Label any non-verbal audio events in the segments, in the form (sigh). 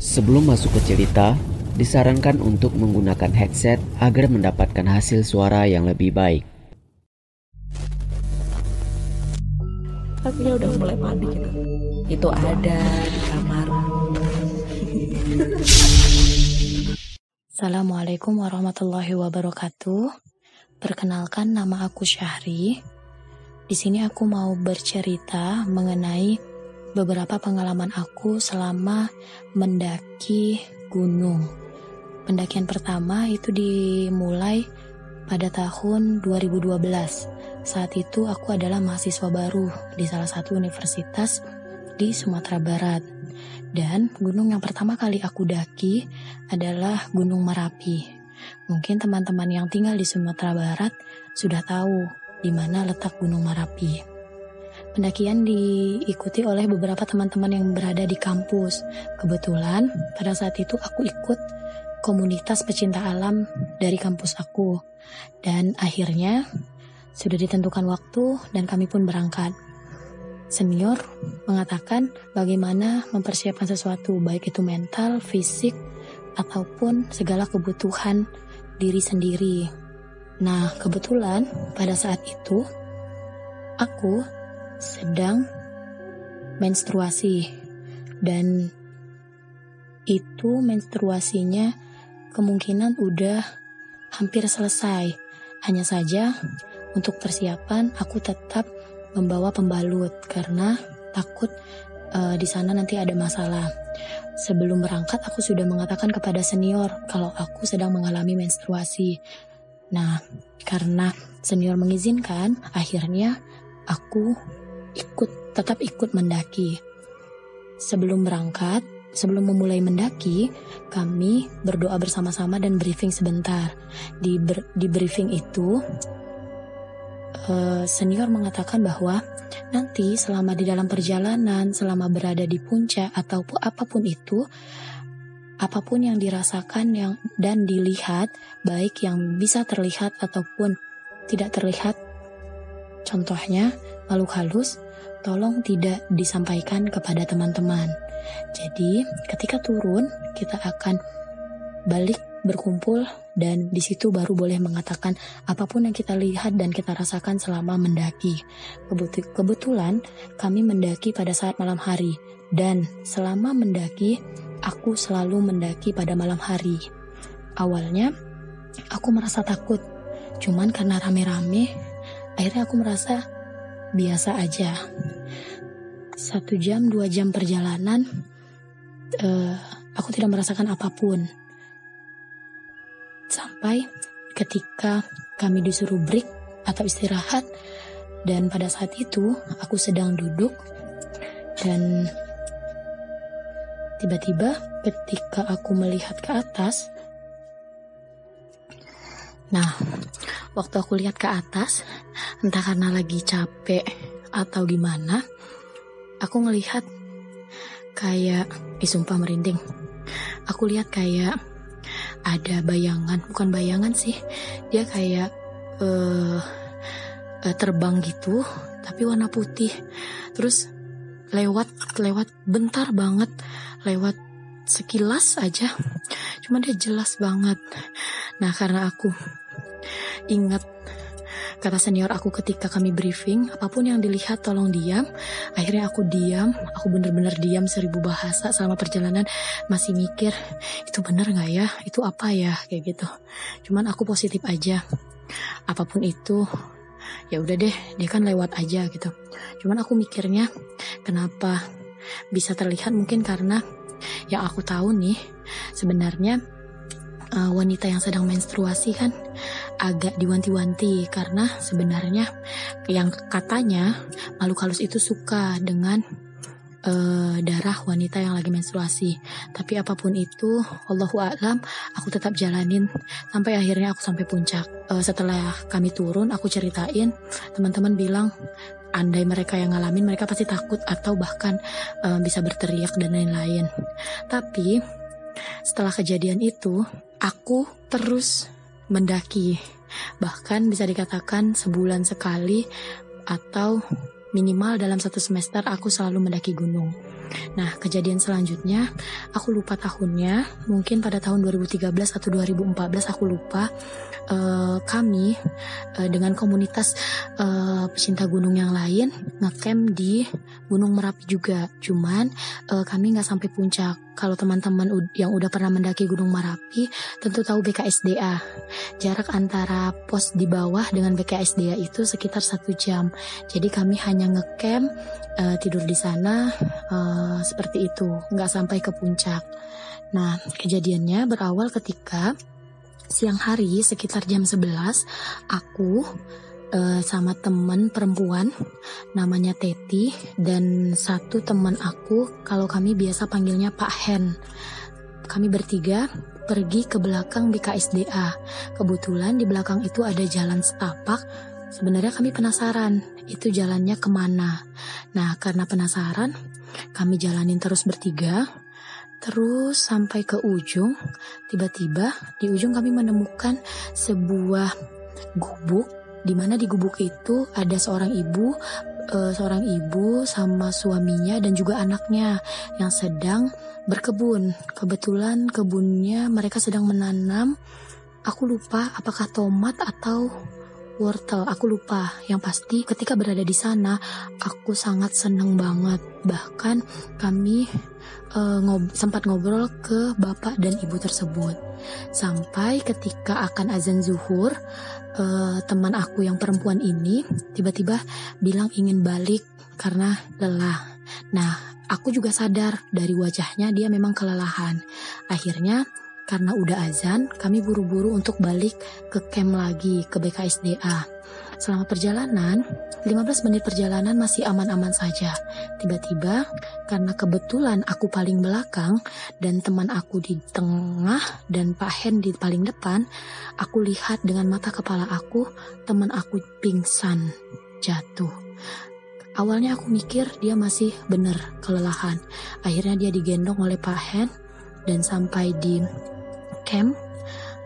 Sebelum masuk ke cerita, disarankan untuk menggunakan headset agar mendapatkan hasil suara yang lebih baik. Tapi dia udah mulai panik gitu. Itu ada di kamar. (laughs) Assalamualaikum warahmatullahi wabarakatuh. Perkenalkan nama aku Syahri. Di sini aku mau bercerita mengenai beberapa pengalaman aku selama mendaki gunung. Pendakian pertama itu dimulai pada tahun 2012. Saat itu aku adalah mahasiswa baru di salah satu universitas di Sumatera Barat. Dan gunung yang pertama kali aku daki adalah Gunung Merapi. Mungkin teman-teman yang tinggal di Sumatera Barat sudah tahu di mana letak Gunung Merapi. Pendakian diikuti oleh beberapa teman-teman yang berada di kampus. Kebetulan pada saat itu aku ikut komunitas pecinta alam dari kampus aku. Dan akhirnya sudah ditentukan waktu dan kami pun berangkat. Senior mengatakan bagaimana mempersiapkan sesuatu baik itu mental, fisik, ataupun segala kebutuhan diri sendiri. Nah, kebetulan pada saat itu aku sedang menstruasi dan itu menstruasinya kemungkinan udah hampir selesai. Hanya saja untuk persiapan aku tetap membawa pembalut karena takut uh, di sana nanti ada masalah. Sebelum berangkat aku sudah mengatakan kepada senior kalau aku sedang mengalami menstruasi. Nah, karena senior mengizinkan, akhirnya aku ikut tetap ikut mendaki. Sebelum berangkat, sebelum memulai mendaki, kami berdoa bersama-sama dan briefing sebentar. Di ber, di briefing itu uh, senior mengatakan bahwa nanti selama di dalam perjalanan, selama berada di puncak atau apa pun itu, apa pun yang dirasakan yang dan dilihat, baik yang bisa terlihat ataupun tidak terlihat, contohnya makhluk halus, tolong tidak disampaikan kepada teman-teman. Jadi, ketika turun, kita akan balik berkumpul dan di situ baru boleh mengatakan apa pun yang kita lihat dan kita rasakan selama mendaki. Kebetulan kami mendaki pada saat malam hari dan selama mendaki aku selalu mendaki pada malam hari. Awalnya aku merasa takut, cuman karena rame-rame akhirnya aku merasa biasa aja. Satu jam, dua jam perjalanan, uh, aku tidak merasakan apa pun. Sampai ketika kami disuruh break atau istirahat, dan pada saat itu aku sedang duduk dan tiba-tiba ketika aku melihat ke atas, nah waktu aku lihat ke atas, entah karena lagi capek atau gimana, aku ngelihat kayak, sumpah merinding. Aku lihat kayak ada bayangan, bukan bayangan sih, dia kayak uh, uh, terbang gitu, tapi warna putih. Terus lewat lewat bentar banget, lewat sekilas aja, cuma dia jelas banget. Nah karena aku Ingat kata senior aku ketika kami briefing, apa pun yang dilihat tolong diam. Akhirnya aku diam, aku bener-bener diam seribu bahasa selama perjalanan masih mikir itu bener nggak ya, itu apa ya kayak gitu. Cuman aku positif aja, apa pun itu ya udah deh, dia kan lewat aja gitu. Cuman aku mikirnya kenapa bisa terlihat mungkin karena yang aku tahu nih sebenarnya uh, wanita yang sedang menstruasi kan agak diwanti-wanti karena sebenarnya yang katanya makhluk halus itu suka dengan uh, darah wanita yang lagi menstruasi. Tapi apa pun itu, Allahu a'lam, aku tetap jalanin sampai akhirnya aku sampai puncak. Uh, setelah kami turun, aku ceritain, teman-teman bilang andai mereka yang ngalamin mereka pasti takut atau bahkan uh, bisa berteriak dan lain-lain. Tapi setelah kejadian itu, aku terus mendaki. Bahkan bisa dikatakan sebulan sekali atau minimal dalam satu semester aku selalu mendaki gunung. Nah, kejadian selanjutnya aku lupa tahunnya, mungkin pada tahun 2013 atau 2014 aku lupa. Uh, kami uh, dengan komunitas uh, pecinta gunung yang lain ngecamp di Gunung Merapi juga. Cuman uh, kami nggak sampai puncak. Kalau teman-teman yang udah pernah mendaki Gunung Merapi tentu tahu BKSDA. Jarak antara pos di bawah dengan BKSDA itu sekitar satu jam. Jadi kami hanya ngecamp uh, tidur di sana uh, seperti itu, nggak sampai ke puncak. Nah, kejadiannya berawal ketika siang hari sekitar jam 11 aku uh, sama teman perempuan namanya Teti dan satu teman aku kalau kami biasa panggilnya Pak Hen. Kami bertiga pergi ke belakang BKSDA. Kebetulan di belakang itu ada jalan setapak. Sebenarnya kami penasaran itu jalannya ke mana. Nah karena penasaran kami jalanin terus bertiga. Terus sampai ke ujung, tiba-tiba di ujung kami menemukan sebuah gubuk di mana di gubuk itu ada seorang ibu, uh, seorang ibu sama suaminya dan juga anaknya yang sedang berkebun. Kebetulan kebunnya mereka sedang menanam. Aku lupa apakah tomat atau wortel. Aku lupa. Yang pasti ketika berada di sana, aku sangat senang banget. Bahkan kami uh, ngob sempat ngobrol ke bapak dan ibu tersebut. Sampai ketika akan azan zuhur, uh, teman aku yang perempuan ini tiba-tiba bilang ingin balik karena lelah. Nah, aku juga sadar dari wajahnya dia memang kelelahan. Akhirnya karena udah azan, kami buru-buru untuk balik ke camp lagi, ke BKSDA. Selama perjalanan, 15 menit perjalanan masih aman-aman saja. Tiba-tiba, karena kebetulan aku paling belakang dan teman aku di tengah dan Pak Hen di paling depan, aku lihat dengan mata kepala aku, teman aku pingsan, jatuh. Awalnya aku mikir dia masih benar kelelahan. Akhirnya dia digendong oleh Pak Hen dan sampai di camp,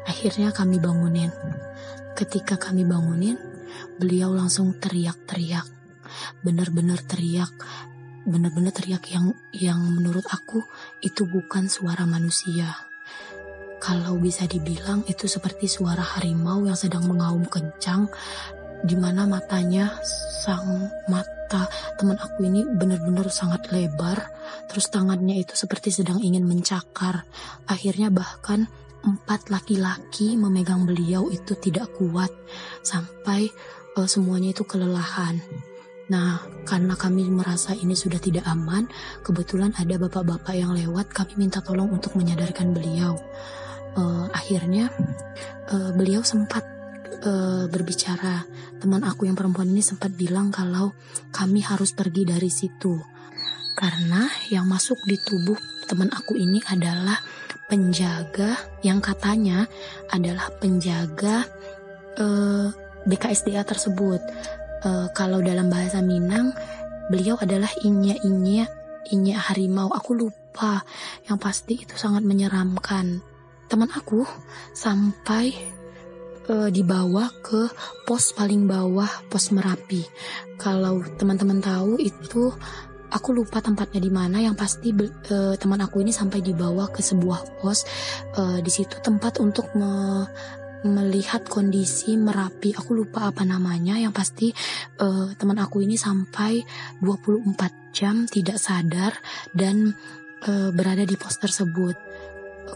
akhirnya kami bangunin. Ketika kami bangunin, beliau langsung teriak-teriak. Benar-benar teriak. Benar-benar teriak yang yang menurut aku itu bukan suara manusia. Kalau bisa dibilang itu seperti suara harimau yang sedang mengaum kencang di mana matanya sang mata teman aku ini benar-benar sangat lebar terus tangannya itu seperti sedang ingin mencakar akhirnya bahkan empat laki-laki memegang beliau itu tidak kuat sampai uh, semuanya itu kelelahan. Nah, karena kami merasa ini sudah tidak aman, kebetulan ada bapak-bapak yang lewat, kami minta tolong untuk menyadarkan beliau. Uh, akhirnya uh, beliau sempat uh, berbicara. Teman aku yang perempuan ini sempat bilang kalau kami harus pergi dari situ. Karena yang masuk di tubuh teman aku ini adalah penjaga yang katanya adalah penjaga eh, BKSDA tersebut. Uh, kalau dalam bahasa Minang, beliau adalah inya-inya, inya harimau. Aku lupa. Yang pasti itu sangat menyeramkan. Teman aku sampai uh, dibawa ke pos paling bawah, pos Merapi. Kalau teman-teman tahu itu aku lupa tempatnya di mana. Yang pasti uh, teman aku ini sampai dibawa ke sebuah pos uh, di situ tempat untuk me melihat kondisi Merapi. Aku lupa apa namanya. Yang pasti uh, teman aku ini sampai 24 jam tidak sadar dan uh, berada di pos tersebut.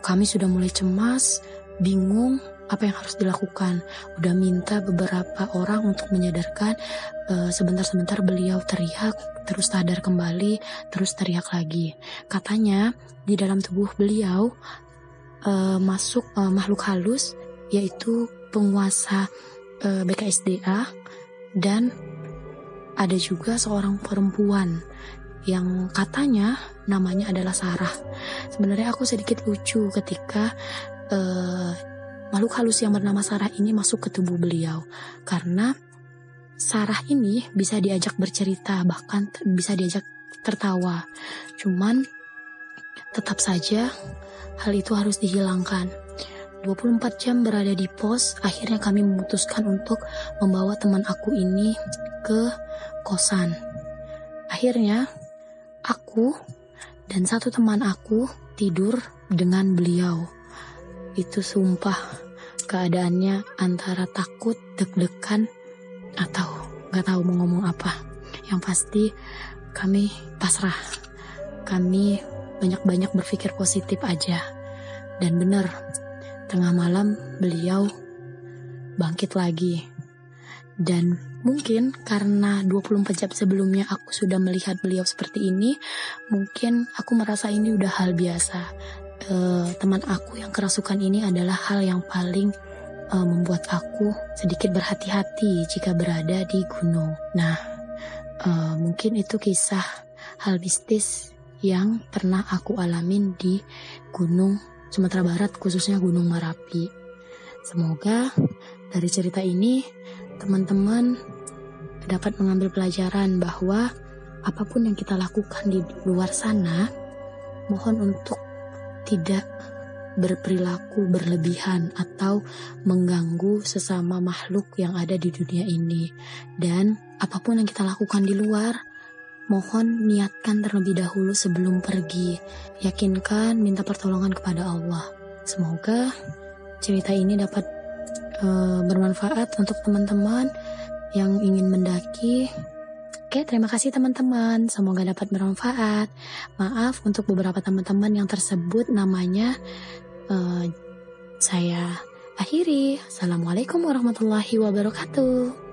Kami sudah mulai cemas bingung apa yang harus dilakukan. Udah minta beberapa orang untuk menyadarkan. Uh, sebentar-sebentar beliau teriak, terus sadar kembali, terus teriak lagi. Katanya di dalam tubuh beliau uh, masuk uh, makhluk halus, yaitu penguasa BKSDA dan ada juga seorang perempuan yang katanya namanya adalah Sarah. Sebenarnya aku sedikit lucu ketika uh, makhluk halus yang bernama Sarah ini masuk ke tubuh beliau karena Sarah ini bisa diajak bercerita bahkan bisa diajak tertawa. Cuman tetap saja hal itu harus dihilangkan. 24 jam berada di pos, akhirnya kami memutuskan untuk membawa teman aku ini ke kosan. Akhirnya aku Dan satu teman aku tidur dengan beliau. Itu sumpah keadaannya antara takut, deg-degan, atau gak tahu mau ngomong apa. Yang pasti kami pasrah. Kami banyak-banyak berpikir positif aja. Dan benar, tengah malam beliau bangkit lagi. Dan mungkin karena 24 jam sebelumnya aku sudah melihat beliau seperti ini, mungkin aku merasa ini udah hal biasa. Uh, teman aku yang kerasukan ini adalah hal yang paling uh, membuat aku sedikit berhati-hati jika berada di gunung. Nah, uh, mungkin itu kisah hal mistis yang pernah aku alamin di gunung Sumatera Barat, khususnya Gunung Merapi. Semoga dari cerita ini teman-teman dapat mengambil pelajaran bahwa apa pun yang kita lakukan di luar sana, mohon untuk tidak berperilaku berlebihan atau mengganggu sesama makhluk yang ada di dunia ini. Dan apa pun yang kita lakukan di luar, mohon niatkan terlebih dahulu sebelum pergi. Yakinkan minta pertolongan kepada Allah. Semoga cerita ini dapat uh, bermanfaat untuk teman-teman yang ingin mendaki. Oke, terima kasih teman-teman. Semoga dapat bermanfaat. Maaf untuk beberapa teman-teman yang tersebut namanya uh, saya akhiri. Assalamualaikum warahmatullahi wabarakatuh.